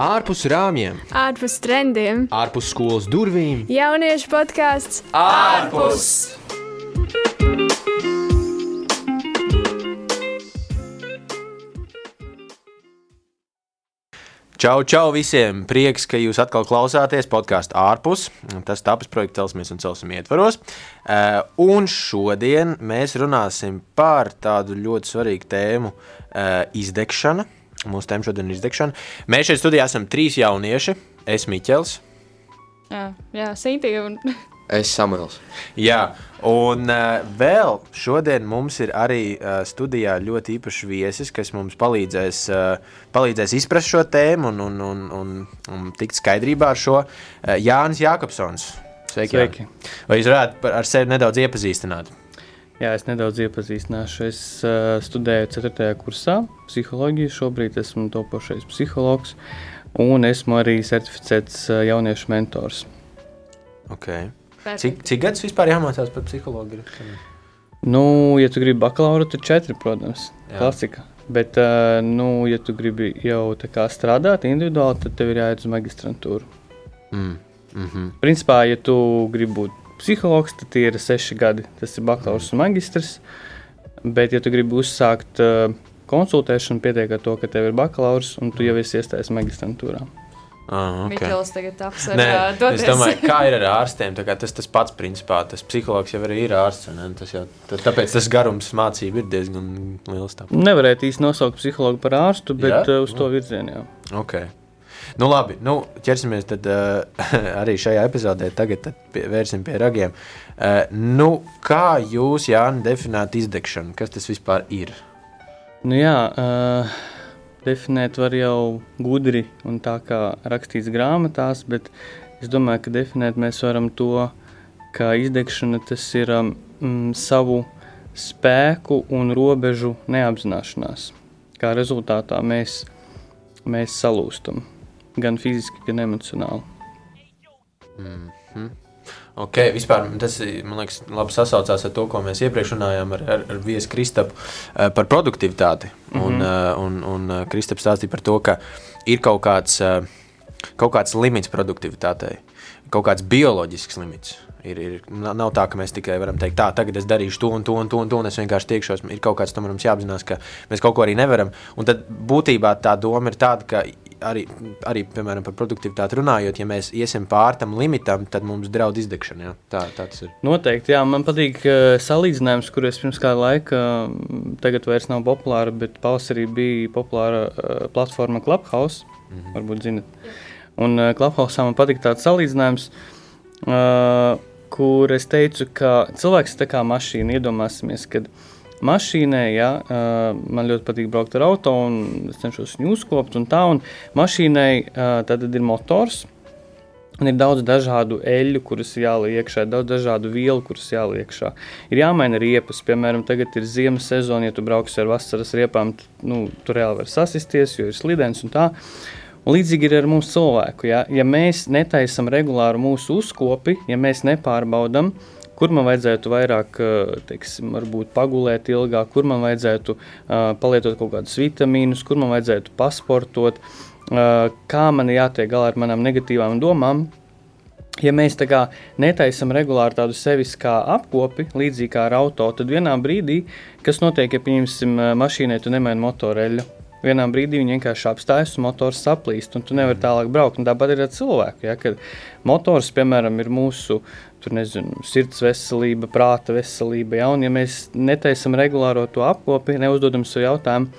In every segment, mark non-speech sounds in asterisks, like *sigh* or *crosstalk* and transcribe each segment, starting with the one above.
ārpus rāmjiem, ārpus trendiem, ārpus skolas durvīm. jauniešu podkāsts ārpus! Čau, čau visiem! Prieks, ka jūs atkal klausāties podkāstu ārpus. Tas tapas projekta celsmies un celsim ietvaros. Uh, un šodien mēs runāsim par tādu ļoti svarīgu tēmu uh, - izdegšana. Mūsu tēma šodien ir izdegšana. Mēs šeit studijā esam trīs jaunieši. Es Miķels. Jā, jā Sintīna un *laughs* Es Samuels. Jā, un uh, vēl šodien mums ir arī uh, studijā ļoti īpašs viesis, kas mums palīdzēs, uh, palīdzēs izprast šo tēmu un, un, un, un, un tikt skaidrībā ar šo. Uh, Jānis Jākopsons. Sveiki! Sveiki. Jāni. Vai jūs varētu par, ar sevi nedaudz iepazīstināt? Jā, es nedaudz iepazīstināšu. Es uh, studēju 4. kursā psiholoģiju. Šobrīd esmu topošais psihologs un esmu arī certificēts uh, jauniešu mentors. Okay. Cik, cik gadus vispār jāmācās par psiholoģiju? Nu, ja tu gribi bakalaura, tad četri, protams, Jā. klasika. Bet, uh, nu, ja tu gribi jau strādāt individuāli, tad tev ir jāiet uz magistrantūru. Mm. Mm -hmm. Principā, ja tu gribi būt psihologs, tad tie ir seši gadi. Tas ir bakalaurs un magistrs. Bet, ja tu gribi uzsākt uh, konsultēšanu, pietiek ar to, ka tev ir bakalaurs un tu jau esi iestājies magistrantūrā. Ah, okay. Mikls tagad taps ar Nē, ā, es doties. domāju, *laughs* kā ir ar ārstiem. tā kā Tas tas pats, principā, tas psihologs jau arī ir ārsts. ne, Tas jau, tāpēc tas garums mācību ir diezgan liels. Tāpēc. Nevarētu īsti nosaukt psihologu par ārstu, bet Jā? Uh, uz to virzienu jā. Okay. Nu, labi, nu, ķersimies tad, uh, *laughs* arī šajā epizodē. Tagad tad pie, ragiem. Uh, nu, kā jūs, Jānis, definējat izdegšanu? Kas tas vispār ir? Nu, jā uh, definēt var jau gudri un tā kā rakstīts grāmatās, bet es domāju, ka definēt mēs varam to, ka izdegšana tas ir um, savu spēku un robežu neapzināšanās. Kā rezultātā mēs, mēs salūstam gan fiziski, gan emocionāli. Okay, vispār, tas man liekas, labi sasaucās ar to, ko mēs iepriekš runājām ar, ar, ar viesu Kristapu uh, par produktivitāti. Mm -hmm. Un, un, un uh, Kristaps stāstīja par to, ka ir kaut kāds, kaut kāds limits produktivitātei, kaut kāds bioloģisks limits. Ir, ir, nav tā, ka mēs tikai varam teikt, tā, tagad es darīšu to un to un to, un, to, un es vienkārši tiekšos. Ir kaut kāds, tomēr mums jāapzinās, ka mēs kaut ko arī nevaram. Un tad būtībā tā doma ir tāda, ka arī, arī piemēram, par produktivitāti runājot, ja mēs iesim pāri tam limitam, tad mums draud izdegšana. Jā. Tā, tā tas ir. Noteikti, jā, man patīk uh, salīdzinājums, kurus pirms kāda laika, mm, tagad vairs nav populāra, bet pavasarī bija populāra uh, platforma Clubhouse. Mm -hmm. Varbūt zinat. Un uh, Clubhouse man patīk tāds salīdzinājums, uh, kur es teicu, ka cilvēks ir tā kā mašīna. Iedomāsimies, kad mašīnai, ja, uh, man ļoti patīk braukt ar auto, un es cenšos viņu uzkopt un tā, un mašīnai uh, tad ir motors. Un ir daudz dažādu eļļu, kuras jāliek iekšā, daudz dažādu vielu, kuras jāliek iekšā. Ir jāmaina riepas. Piemēram, tagad ir ziemas sezona, ja tu brauksi ar vasaras riepām, tu, nu, tur reāli var sasisties, jo ir slidens un tā. Un līdzīgi ir ar mūsu cilvēku. Ja, ja mēs netaisām regulāru mūsu uzkopi, ja mēs nepārbaudām, kur man vajadzētu vairāk, eh, teiksim, varbūt pagulēt ilgāk, kur man vajadzētu uh, palietot kaut kādus vitamīnus, kur man vajadzētu pasportot, uh, kā man jātiek galā ar manām negatīvām domām. Ja mēs tā kā netaisām regulāri tādu sevis kā apkopi, līdzīgi kā ar auto, tad vienā brīdī, kas notiek, ja pieņemsim mašīnai, tu nemaini motoreļu. Vienā brīdī viņi vienkārši apstājas, un motors saplīst, un tu nevari tālāk braukt. Un tāpat ir ar cilvēku. Ja, kad motors, piemēram, ir mūsu tur, nezinu, sirds veselība, prāta veselība. Ja, un, ja mēs netaisām regulāro to apkopi, neuzdodam sev jautājumu,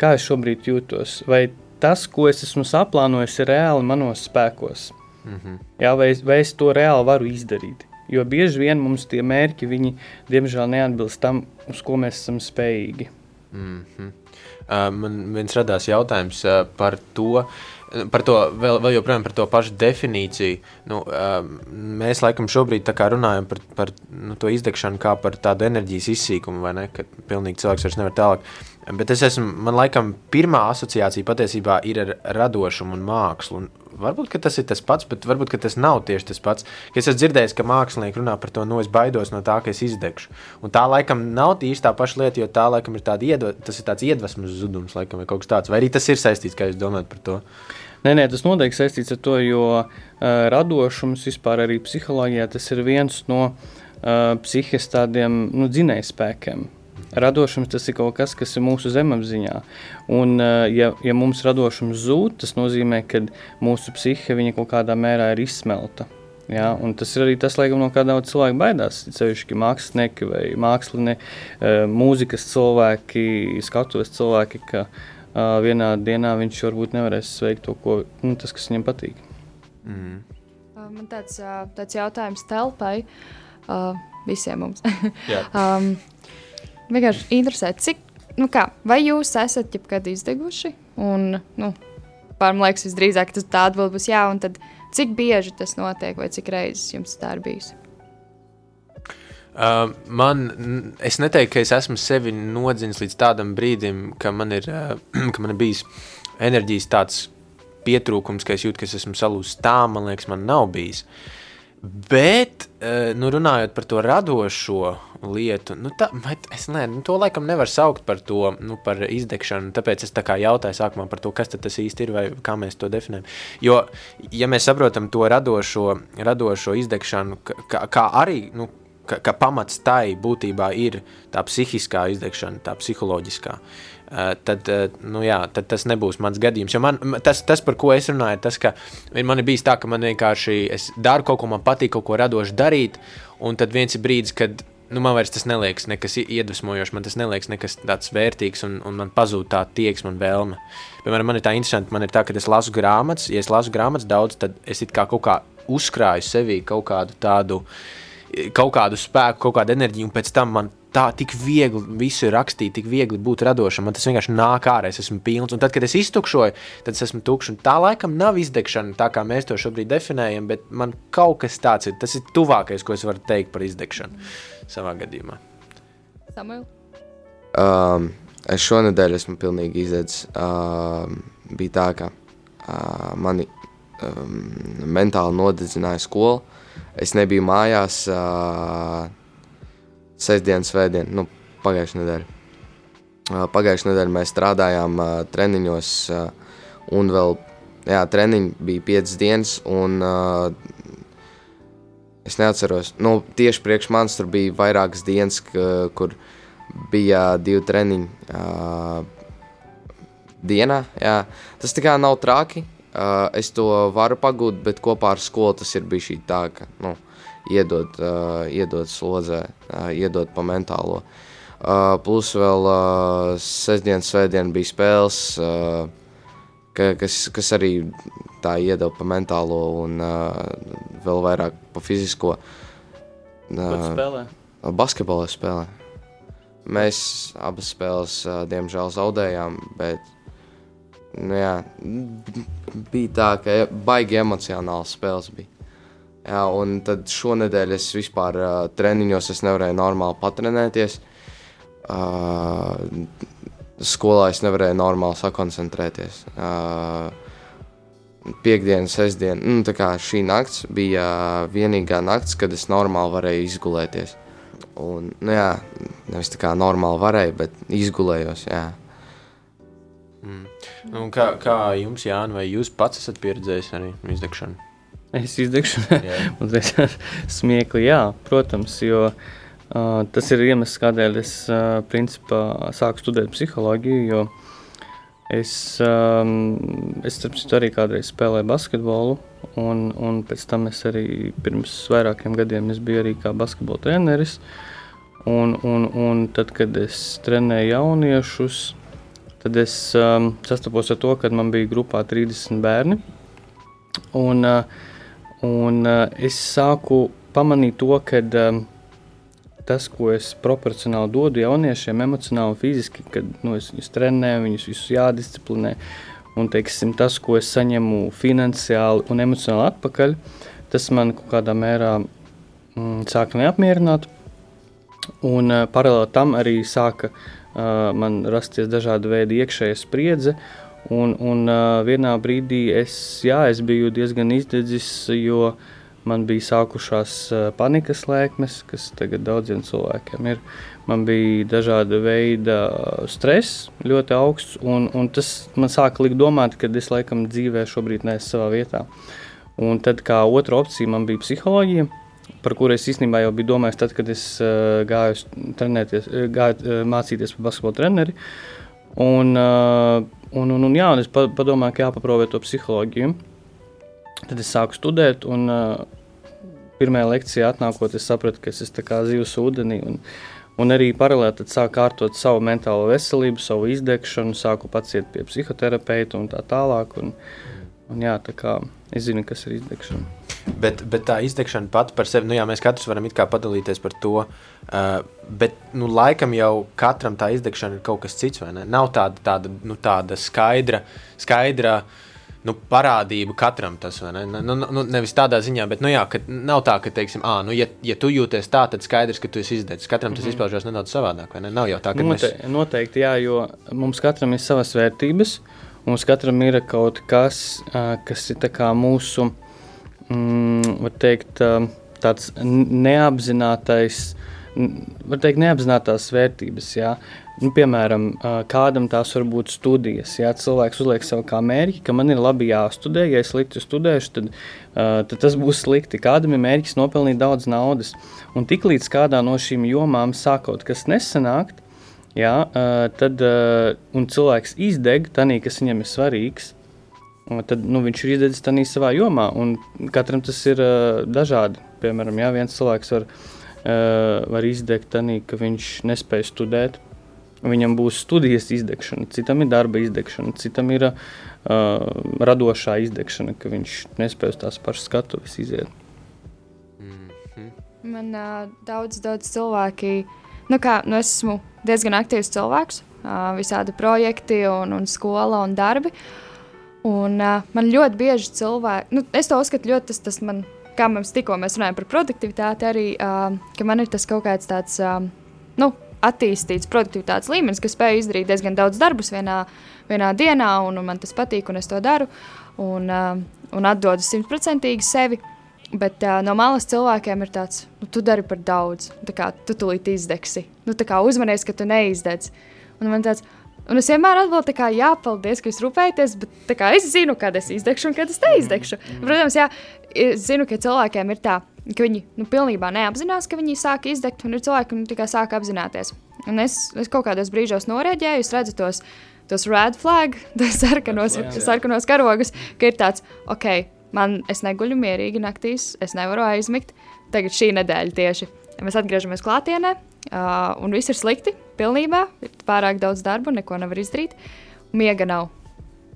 kā es šobrīd jūtos, vai tas, ko es esmu saplānojis, ir reāli manos spēkos. Mm -hmm. Jā, vai, es, vai es to reāli varu izdarīt? Jo bieži vien mums tie mērķi, viņi, diemžēl, neatbilst tam, uz ko mēs esam spējīgi. Mm -hmm. Man viens radās jautājums par to. Par to vēl, vēl joprojām par to pašu definīciju. Nu, mēs laikam šobrīd runājam par, par nu, to izdegšanu kā par tādu enerģijas izsīkumu, vai ne? Ka pilnīgi cilvēks vairs nevar tālāk. Bet es esmu, man laikam, pirmā asociācija patiesībā ir ar radošumu un mākslu. Un varbūt tas ir tas pats, bet varbūt tas nav tieši tas pats. Ka es esmu dzirdējis, ka mākslinieki runā par to, no es baidos no tā, ka es izdegšu. Un tā laikam nav tieši tā paša lieta, jo tā laikam ir tāda iedva, iedvesmas zudums, laikam, vai kaut kas tāds. Vai arī tas ir saistīts, kā jūs domājat par to? Nē, nē, tas noteikti saistīts ar to, jo uh, radošums vispār arī psiholoģijā tas ir viens no uh, psihes tādiem nu, dzinējspēkiem. Radošums tas ir kaut kas, kas ir mūsu zemapziņā. Un, ja, ja mums radošums zūd, tas nozīmē, ka mūsu psihe kaut kādā mērā ir izsmelta. Ja, tas ir arī tas, laikam, no kā daudz cilvēku baidās. Ceļšķi mākslinieki vai mākslinieki, mūzikas cilvēki, skatuves cilvēki, ka uh, vienā dienā viņš varbūt nevarēs veikt to, ko, nu, tas, kas viņam patīk. Mm. Man tāds, tāds jautājums telpai uh, visiem mums. *laughs* um, vienkārši interesē, cik, nu kā, vai jūs esat jebkad izdeguši? Un, nu, pār man liekas, visdrīzāk tas tā atbild būs jā, un tad cik bieži tas notiek, vai cik reizes jums tā ir bijis? Uh, man, es neteiktu, ka es esmu sevi nodzinis līdz tādam brīdim, ka man ir, uh, *clears throat* ka man ir bijis enerģijas tāds pietrūkums, ka es jūtu, ka es esmu salūzis tā, man liekas, man nav bijis. Bet, uh, nu, runājot par to radošo lietu, nu, tā, es ne, nu, to laikam nevaru saukt par to, nu, par izdegšanu. Tāpēc es tā kā jautāju sākumā par to, kas tas īsti ir vai kā mēs to definējam. Jo, ja mēs saprotam to radošo, radošo izdegšanu, kā, kā arī, nu, ka, ka pamats tai būtībā ir tā psihiskā izdegšana, tā psiholoģiskā. Uh, tad, uh, nu jā, tad tas nebūs mans gadījums. Jo man, tas, tas, par ko es runāju, tas, ka man ir bijis tā, ka man vienkārši daru kaut ko, man patīk kaut ko radoši darīt, un tad viens ir brīdis, kad nu, man vairs tas neliekas nekas iedvesmojošs, man tas neliekas nekas tāds vērtīgs, un, un man pazūd tā tieksme un vēlme. Piemēram, man ir tā interesanti, man ir tā, ka es lasu grāmatas, ja es lasu grāmatas daudz, tad es kā kaut kā uzkrāju sevī kaut kādu tādu kaut kādu spēku, kaut kādu enerģiju, un pēc tam man tā tik viegli visu rakstīt, tik viegli būt radošam. Man tas vienkārši nāk ārā, es esmu pilns. Un tad, kad es iztukšoju, tad es esmu tukšs. Un tā laikam nav izdegšana, tā kā mēs to šobrīd definējam, bet man kaut kas tāds ir. Tas ir tuvākais, ko es varu teikt par izdegšanu savā gadījumā. Samuel? Um, es šonadēļ esmu pilnīgi izdedzis. Um, bija tā, ka uh, mani um, mentāli nodedzināja skola. Es nebiju mājās uh, sestdien, svētdien, nu, pagājušajā nedēļā. Uh, pagājušajā nedēļā mēs strādājām uh, treniņos, uh, un vēl, jā, treniņi bija piecas dienas, un es neatceros, nu, tieši priekš manis tur bija vairākas dienas, kur bija divi treniņi dienā, jā. Tas tā kā nav traki, es to varu pagūt, bet kopā ar skolu tas ir bijis tā, ka nu, iedod, iedod slodzē, iedod pa mentālo. Plus vēl sestdienas, svētdien bija spēles, ka, kas, kas arī tā iedod pa mentālo un vēl vairāk pa fizisko. Spēlē? Basketbolā spēlē. Mēs abas spēles, diemžēl, zaudējām, bet nu, jā, bija tā, ka baigi emocionāls spēles bija. Jā, un tad šonadēļ es vispār uh, treniņos es nevarēju normāli patrenēties. Uh, skolā es nevarēju normāli sakoncentrēties. Uh, Piektdiena, sestdiena, nu, tā kā šī nakts bija vienīgā nakts, kad es normāli varēju izgulēties. Un, nu, jā, nevis tā kā normāli varēju, bet izgulējos. Jā. Mm. Nu, kā, kā jums, Jānis, vai jūs pats esat pieredzējis arī izdegšanu? Es izdegšu, mazliet *laughs* smieklīgi, jā, protams, jo uh, tas ir iemesls, kādēļ es uh, principā sāku studēt psiholoģiju, jo es, um, es starp citu arī kādreiz spēlēju basketbolu, un, un pēc tam es arī pirms vairākiem gadiem es biju arī kā basketbola treneris, un, un, un tad, kad es trenēju jauniešus, Tad es um, sastapos ar to, ka man bija grupā 30 bērni. Un, uh, un uh, es sāku pamanīt to, ka um, tas, ko es proporcionāli dodu jauniešiem, emocionāli un fiziski, kad nu, es viņus trenēju, viņus visus jādisciplinē. Un teiksim, tas, ko es saņemu finansiāli un emocionāli atpakaļ, tas man kaut kādā mērā mm, sāka neapmierināt. Un uh, paralēli tam arī sāka uh, man rasties dažādi veidi iekšējā spriedze. Un, un vienā brīdī es, jā, es biju diezgan izdedzis, jo man bija sākušās panikas lēkmes, kas tagad daudziem cilvēkiem ir. Man bija dažāda veida stress, ļoti augsts, un, un tas man sāka likt domāt, ka es laikam dzīvē šobrīd neesmu savā vietā. Un tad kā otra opcija man bija psiholoģija, par kuru es īstenībā jau biju domājis, tad, kad es uh, gāju, trenēties, gāju uh, mācīties par basketbalu treneri. Un, uh, un, un, un, jā, un es padomāju, ka jāpaprovē to psiholoģiju. Tad es sāku studēt, un uh, pirmajā lekcijā atnākot, es sapratu, ka es esmu zivs ūdenī. Un, un arī paralēli sāku kārtot savu mentālo veselību, savu izdegšanu, sāku pats iet pie psihoterapeita un tā tālāk. Un, un jā, tā kā es zinu, kas ir izdegšana. Bet, bet tā izdegšana pati par sevi, nu jā, mēs katrs varam padalīties par to. Uh, bet nu, laikam jau katram tā izdegšana ir kaut kas cits. Nav tāda, tāda, nu, tāda skaidra, skaidra nu, parādība katram tas. Ne? Nu, nu, nu, nevis tādā ziņā, bet nu, jā, nav tā, ka, teiksim, à, nu, ja, ja tu jūties tā, tad skaidrs, ka tu esi izdevies. Katram tas mm -hmm. izpaužās nedaudz savādāk. Ne? Nav jau tā, ka Note, mēs... Noteikti, jā, jo mums katram ir savas vērtības. Mums katram ir kaut kas, kas ir mūsu, mm, teikt, tāds neapzinātais, var teikt, neapzinātās vērtības. Jā. Nu, piemēram, kādam tās var būt studijas. Ja cilvēks uzliek sev kā mērķi, ka man ir labi jāstudē, ja es slikti studēšu, tad, tad tas būs slikti. Kādam ir mērķis nopelnīt daudz naudas. Un tiklīdz kādā no šīm jomām sāk kaut kas nesanākt, ja, tad cilvēks izdeg tanī, kas viņam ir svarīgs. Tad nu, viņš ir izdedzis tādā savā jomā, un katram tas ir uh, dažādi. Piemēram, ja viens cilvēks var, uh, var izdegt tādā, ka viņš nespēj studēt, Viņam būs studijas izdegšana, citam ir darba izdegšana, citam ir uh, radošā izdegšana, ka viņš nespēj tās pašas skatuves iziet. Mm -hmm. Man uh, daudz, daudz cilvēki, nu kā, nu es esmu diezgan aktīvs cilvēks, uh, visādi projekti un, un skola un darbi. Un, uh, man ļoti bieži cilvēki, nu, es to uzskatu ļoti, tas, tas man, kā mums tikko mēs runājam par produktivitāti, arī, uh, ka man ir tas kaut kāds tāds, uh, nu, attīstīts produktivitātes līmenis, kas spēj izdarīt diezgan daudz darbus vienā, vienā dienā, un, un man tas patīk, un es to daru, un, uh, un atdodu simtprocentīgi sevi. Bet uh, no malas cilvēkiem ir tāds, nu, tu dari par daudz, tā kā tu tulīt izdegsi. Nu, tā kā uzmanies, ka tu neizdedz. Un man tāds, un es vienmēr atbildu, kā, jā, paldies, ka jūs rūpējaties, bet kā, es zinu, kad es izdegšu un kad es neizdegšu. Protams, jā, es zinu, ka cilvēkiem ir tā, ka viņi nu, pilnībā neapzinās, ka viņi sāk izdegt, un ir cilvēki, kas tikai sāk apzināties. Un es, es kaut kādos brīžos noreaģēju, es redzu tos, tos red flag, *laughs* tos sarkanos, sarkanos karogus, ka ir tāds, ok, man es neguļu mierīgi naktīs, es nevaru aizmigt. Tagad šī nedēļa tieši mēs atgriežamies klātienē, uh, un viss ir slikti, pilnībā, ir pārāk daudz darba, neko nevar izdarīt, miega nav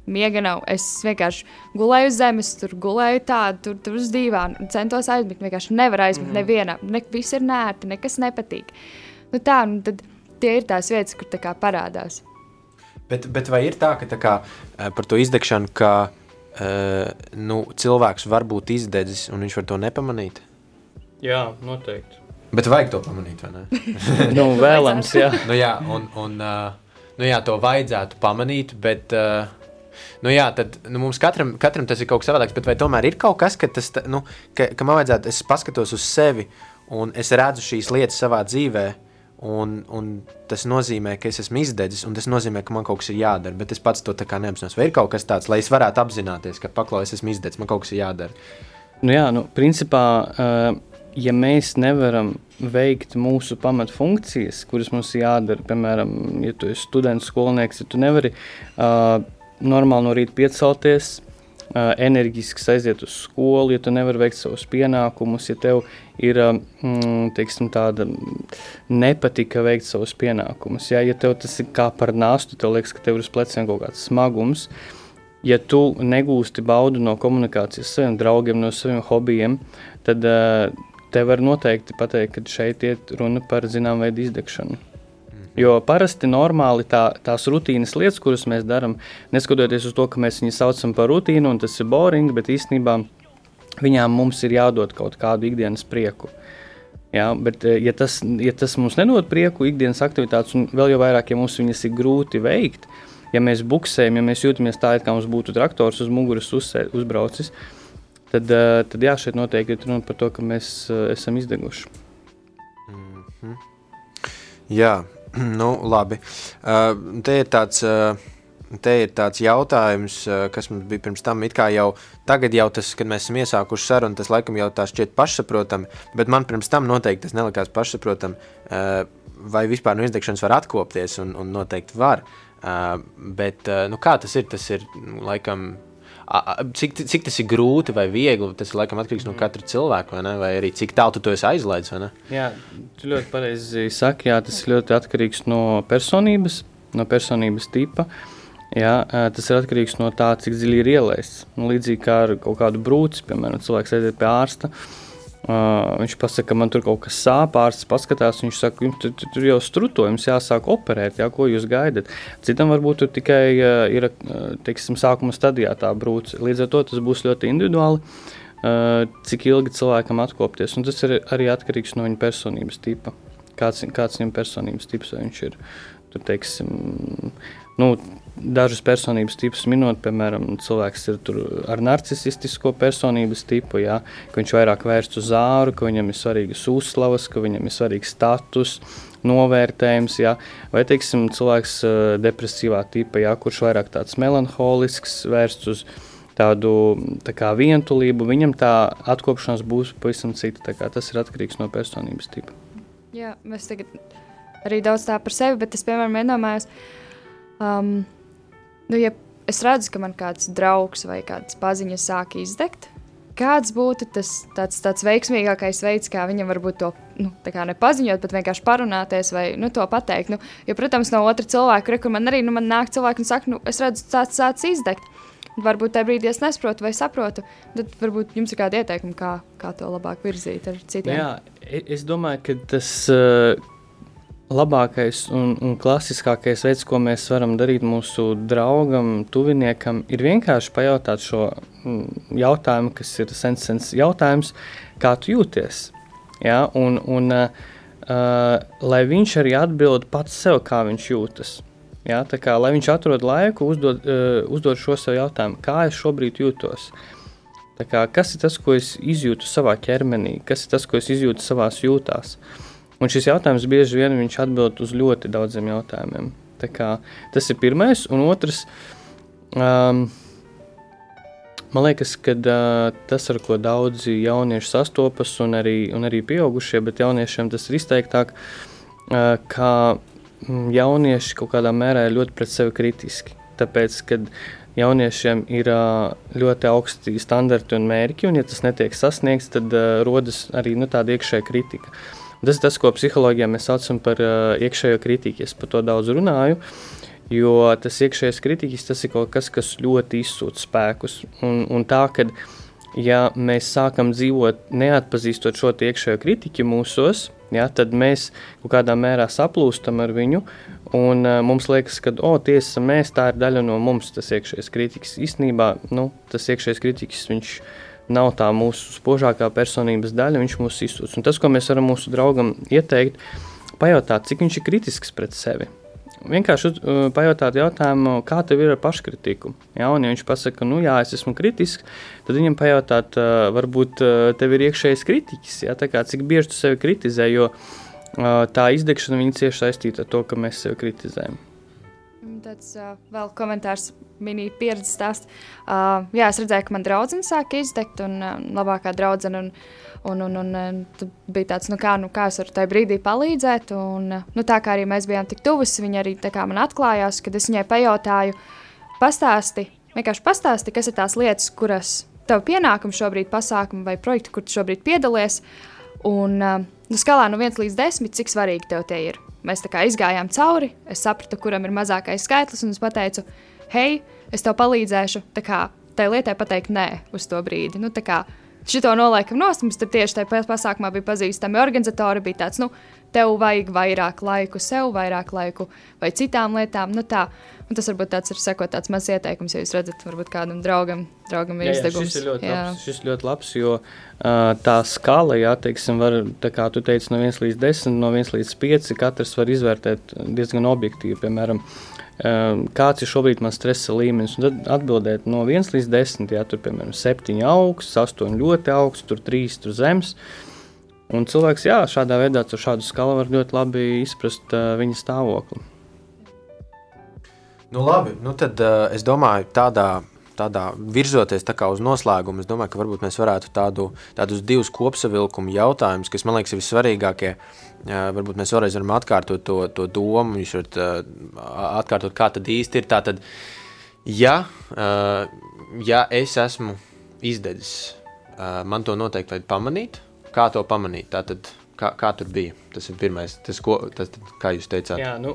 miega nav. Es vienkārši gulēju uz zemes, tur gulēju tādu, tur, tur uz dīvāna, centos aizmigt. Vienkārši nevar aizmigt mm -hmm. nevienam. Ne, viss ir nērti, nekas nepatīk. Nu, tā, nu, tad tie ir tās vietas, kur tā kā parādās. Bet, bet vai ir tā, ka tā kā, eh, par to izdegšanu, ka uh, nu, cilvēks var būt izdedzis un viņš var to nepamanīt? Jā, noteikti. Bet vajag to pamanīt, vai ne? *laughs* nu, vēlams, jā. *laughs* nu, jā, un, un, uh, nu, jā, to vajadzētu pamanīt, bet uh, Nu, jā, tad nu, mums katram, katram tas ir kaut kas savādāks, bet vai tomēr ir kaut kas, ka, tas, nu, ka, ka man vajadzētu, es paskatos uz sevi un es redzu šīs lietas savā dzīvē. Un, un tas nozīmē, ka es esmu izdedzis, un tas nozīmē, ka man kaut kas ir jādara. Bet es pats to neapzinos. Vai ir kaut kas tāds, lai es varētu apzināties, ka paklājas, es esmu izdedzis, man kaut kas ir jādara? Nu jā, nu, principā, uh, ja mēs nevaram veikt mūsu pamatfunkcijas, kuras mums jādara, piemēram, ja tu esi students, skolnieks, ja tu nevari uh, normāli no rīta piecelties, uh, enerģiski aiziet uz skolu, ja tu nevari veikt savus pienākumus, ja tev ir mm, teiksim, tāda nepatika veikt savus pienākumus. Ja, ja tev tas ir kā par nāstu, tev liekas, ka tev ir uz pleciem kaut kāds smagums. Ja tu negūsti baudu no komunikācijas ar saviem draugiem, no saviem hobijiem, tad uh, tev var noteikti pateikt, ka šeit ir runa par zināmu veidu izdegšanu. Jo parasti normāli tā, tās rutīnas lietas, kuras mēs darām, neskatoties uz to, ka mēs viņus saucam par rutīnu, un tas ir boring, bet īstenībā viņām mums ir jādod kaut kādu ikdienas prieku. Ja, bet, eh, ja tas, ja tas mums nedod prieku, ikdienas aktivitātes, un vēl jau vairāk, ja mums viņas ir grūti veikt, ja mēs buksējam, ja mēs jūtamies tā, it kā mums būtu traktors uz muguras uzsē, uzbraucis, tad, uh, tad jā, šeit noteikti ir runa par to, ka mēs uh, esam izdeguši. Mm -hmm. Jā, *clears throat* nu labi. Uh, te ir tāds. Uh, te ir tāds jautājums, eh, kas mums bija pirms tam. Jau, tagad jau tas, kad mēs esam iesākuši sarunu, tas laikam jau tā šķiet pašsaprotami, bet man pirms tam noteikti tas nelikās pašsaprotami. Eh, vai vispār no izdegšanas var atkopties, un, un noteikti var. Eh, bet nu, kā tas ir? Tas ir laikam. Cik, cik tas ir grūti vai viegli, tas ir laikam atkarīgs no katra cilvēka, vai, ne? vai arī cik tālu tu to esi aizlaidis. Jā, tu ļoti pareizi saki, jā, tas ļoti atkarīgs no personības, no personības tipa. Jā, tas ir atkarīgs no tā, cik dziļi ir ielaists. Nu, līdzīgi kā ar kaut kādu brūci, piemēram, cilvēks aiziet pie ārsta. Uh, viņš pasaka, ka man tur kaut kas sāp, ārsts paskatās. Viņš saka, jums tur, tur jau struto, jums jāsāk operēt, jā, ko jūs gaidat. Citam varbūt tur tikai uh, ir teiksim, sākuma stadijā tā brūce. Līdz ar to tas būs ļoti individuāli, uh, cik ilgi cilvēkam atkopties. Un tas ir arī atkarīgs no viņa personības tipa. Kāds, kāds viņam personības tips viņš ir? Tur, teiksim, nu, dažus personības tipus minot, piemēram, cilvēks ir ar narcisistisko personības tipu, jā, ka viņš vairāk vērsts uz āru, ka viņam ir svarīgas uzslavas, ka viņam ir svarīgs status, novērtējums, jā, vai teiksim, cilvēks uh, depresīvā tipa, jā, kurš vairāk tāds melanholisks, vērsts uz tādu tā kā vientulību, viņam tā atkopšanās būs pavisam cita. Tas ir atkarīgs no personības tipa. Jā, mēs tagad arī daudz tā par sevi, bet es, piemēram, iedomājos, um, nu, ja es redzu, ka man kāds draugs vai kāds paziņas sāk izdegt, kāds būtu tas tāds, tāds veiksmīgākais veids, kā viņam varbūt to nu, nepaziņot, bet vienkārši parunāties vai nu, to pateikt. Nu, jo, protams, no otra cilvēka, kur man arī nu, man nāk cilvēki un saka, nu, es redzu, tāds sācis izdegt. Varbūt tajā brīdī es nesaprotu vai saprotu, tad varbūt jums ir kādi ieteikumi, kā, kā to labāk virzīt ar citiem. Jā, e, es domāju, ka tas, uh, labākais un, un klasiskākais veids, ko mēs varam darīt mūsu draugam, tuviniekam, ir vienkārši pajautāt šo mm, jautājumu, kas ir sens jautājums, kā tu jūties. Ja? Un, un, uh, lai viņš arī atbild pats sev, kā viņš jūtas. Ja? Tā kā, lai viņš atrod laiku, uzdod, uh, uzdod šo sev jautājumu, kā es šobrīd jūtos. Kā, kas ir tas, ko es izjūtu savā ķermenī, kas ir tas, ko es izjūtu savā jūtās? Uh, Un šis jautājums bieži vien viņš atbild uz ļoti daudziem jautājumiem. Kā, tas ir pirmais, un otrs. Um, Man liekas, ka uh, tas, ar ko daudzi jaunieši sastopas, un arī, un arī pieaugušie, bet jauniešiem tas ir izteiktāk, uh, ka jaunieši kaut kādā mērā ir ļoti pret sevi kritiski. Tāpēc, kad jauniešiem ir uh, ļoti augsti standarti un mērķi, un ja tas netiek sasniegts, tad uh, rodas arī nu, tāda iekšēja kritika. Uh, Tas ir tas, ko psiholoģijā mēs saucam par uh, iekšējo kritiku. Es par to daudz runāju. Jo tas iekšējais kritiķis tas ir kaut kas, kas ļoti izsūta spēkus. Un, un tā, kad ja mēs sākam dzīvot neatpazīstot šo iekšējo kritiķu mūsos, ja, tad mēs kaut kādā mērā saplūstam ar viņu. Un, uh, mums liekas, ka oh, tiesa, mēs, tā ir daļa no mums, tas iekšējais kritiķis. Īstenībā nu, tas iekšējais kritiķis viņš ir nav tā mūsu spožākā personības daļa, viņš mūs izsūdz. Un tas, ko mēs varam mūsu draugam ieteikt, pajautāt, cik viņš ir kritisks pret sevi. Vienkārši uh, pajautāt jautājumu, kā tev ir ar paškritiku. Ja, un, ja viņš pasaka, nu jā, es esmu kritisks, tad viņam pajautāt, uh, varbūt uh, tev ir iekšējais kritiķis, ja, kā, cik bieži tu sevi kritizē, jo tā izdegšana viņa cieši saistīta ar to, ka mēs sevi kritizējam. Tāds uh, vēl komentārs, mini pieredzes stāsts. Uh, jā, es redzēju, ka man draudzene sāk izdegt, un uh, labākā draudzene. Un, un, un, un, bija tāds, nu kā, nu kā es varu tajā brīdī palīdzēt. Un, nu, tā kā arī mēs bijām tik tuvas, viņa arī man atklājās, kad es viņai pajautāju, pastāsti, vienkārši pastāsti, kas ir tās lietas, kuras tev pienākumi šobrīd, pasākumi vai projekti, kur tu šobrīd piedalies. Un nu, skalā no 1 līdz 10, cik svarīgi tev tie ir. Mēs tā kā izgājām cauri, es sapratu, kuram ir mazākais skaitlis, un es pateicu, hei, es tev palīdzēšu. Tā kā tai lietai pateikt nē uz to brīdi. Nu, Šito noliekam nost, mums tieši tajā pasākumā bija pazīstami organizatori. Bija tāds, nu, tev vajag vairāk laiku sev, vairāk laiku vai citām lietām. Nu, tā. Un tas varbūt tāds ir sekot tāds mazs ieteikums, ja jūs redzat, varbūt kādam draugam, draugam ir izdegums. Šis ir ļoti jā. labs, šis ļoti labs jo uh, tā skala, jā, teiksim, var, tā kā tu teici, no 1 līdz 10, no 1 līdz 5, katrs var izvērtēt diezgan objektīvi, piemēram, uh, kāds ir šobrīd mans stresa līmenis, un tad atbildēt no 1 līdz 10, jā, tur, piemēram, 7 augsts, 8 ļoti augsts, tur 3, tur zems, un cilvēks, jā, šādā veidā, ar šādu skalu var ļoti labi izprast uh, viņa stāvokli. Nu, labi, nu tad uh, es domāju, tādā, tādā virzoties tā uz noslēgumu, es domāju, ka varbūt mēs varētu tādu, tādus divus kopsavilkumu jautājumus, kas man liekas ir vissvarīgākie. Varbūt mēs vēlreiz varam atkārtot to, to domu, jūs varat uh, atkārtot, kā tad īsti ir. Tātad, ja, ja es esmu izdedzis, man to noteikti vajag pamanīt. Kā to pamanīt? Tātad, Kā, kā tur bija? Tas ir pirmais, tas, ko, tas, kā jūs teicāt. Jā, nu,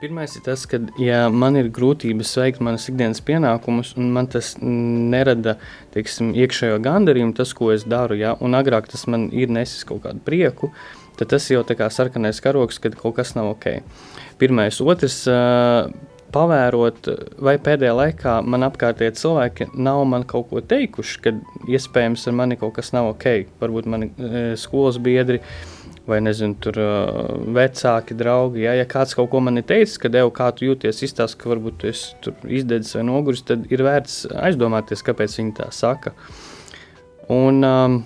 pirmais ir tas, ka, ja man ir grūtības veikt manas ikdienas pienākumus, un man tas nerada teiksim, iekšējo gandarījumu, tas, ko es daru, ja, un agrāk tas man ir nesis kaut kādu prieku, tad tas jau kā sarkanais karoks, kad kaut kas nav ok. Pirmais, otrs. Uh, pavērot, vai pēdējā laikā man apkārtējie cilvēki nav man kaut ko teikuši, ka iespējams ar mani kaut kas nav ok. Varbūt mani e, skolas biedri vai nezinu, tur uh, vecāki draugi. Ja, ja kāds kaut ko man ir teicis, ka devu, kā tu jūties, izstāst, ka varbūt tu esi izdedzis vai noguris, tad ir vērts aizdomāties, kāpēc viņi tā saka. Un, um,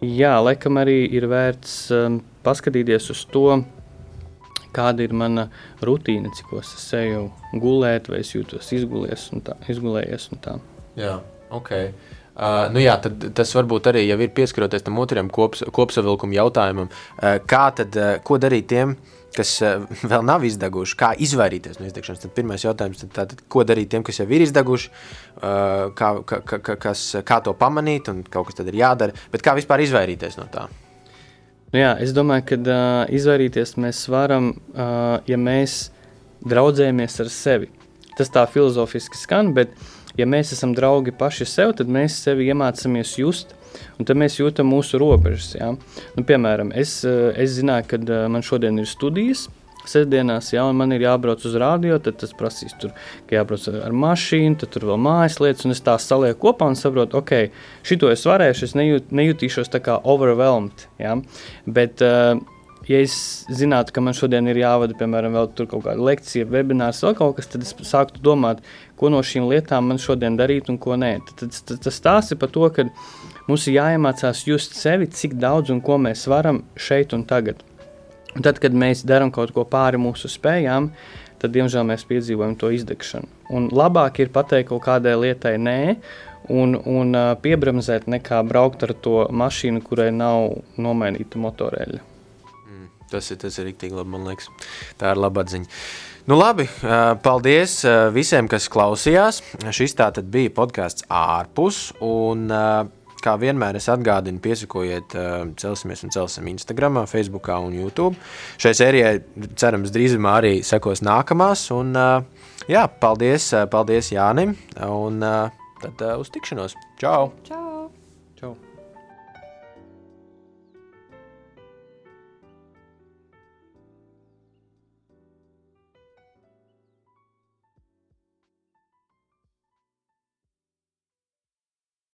jā, laikam arī ir vērts um, paskatīties uz to, kāda ir mana rutīna, cik es eju gulēt, vai es jūtos izgulies un tā, izgulējies. Un tā. Jā, ok. Uh, nu jā, tad, tas varbūt arī ir pieskaroties tam otram kops, kopsavilkuma jautājumam. Uh, kā tad, uh, ko darīt tiem, kas uh, *laughs* vēl nav izdeguši, kā izvairīties no izdegšanas? Tad pirmais jautājums, tad, tātad, ko darīt tiem, kas jau ir izdeguši, uh, kā, kā, kā, kas, kā to pamanīt, un kaut kas tad ir jādara, bet kā vispār izvairīties no tā? Nu jā, es domāju, ka uh, izvairīties mēs varam, uh, ja mēs draudzējamies ar sevi. Tas tā filozofiski skan, bet uh, ja mēs esam draugi paši sev, tad mēs sevi iemācāmies just. Un tad mēs jūtam mūsu robežas. Ja? Nu, piemēram, es, eh, es zināju, ka eh, man šodien ir studijas, sestdienās, ja man ir jābrauc uz rādio, tad tas prasīs, tur, ka jābrauc ar mašīnu, tad tur vēl mājas lietas, un es tās salieku kopā un saprotu, ok, šito es varēšu, es nejūt, nejutīšos tā kā overwhelmed. Ja? Bet, uh, ja es zinātu, ka man šodien ir jāvada, piemēram, vēl kaut kāda lekcija, webinārs, vēl kaut kas, tad es sāktu domāt, ko no šīm lietām man šodien darīt un ko nē. Tad, tad, tas stāsta par to, ka mums ir jāiemācās just sevi, cik daudz un ko mēs varam šeit un tagad. Un tad, kad mēs darām kaut ko pāri mūsu spējām, tad, diemžēl, mēs piedzīvojam to izdegšanu. Un labāk ir pateikt kaut kādai lietai nē, un, un uh, piebramzēt, nekā braukt ar to mašīnu, kurai nav nomainīta motoreļa. Tas ir, tas ir rīktīgi labi, man liekas. Tā ir laba atziņa. Nu, labi, paldies visiem, kas klausījās. Šis tā tad bija podkāsts ārpus. Un, kā vienmēr, es atgādinu, piesakojiet Celsimies un Celsim Instagram, Facebook un YouTube. Šai sērijai, cerams, drīzumā arī sekos nākamās. Un, jā, paldies, paldies Jānim. Un tad uz tikšanos. Čau! Čau.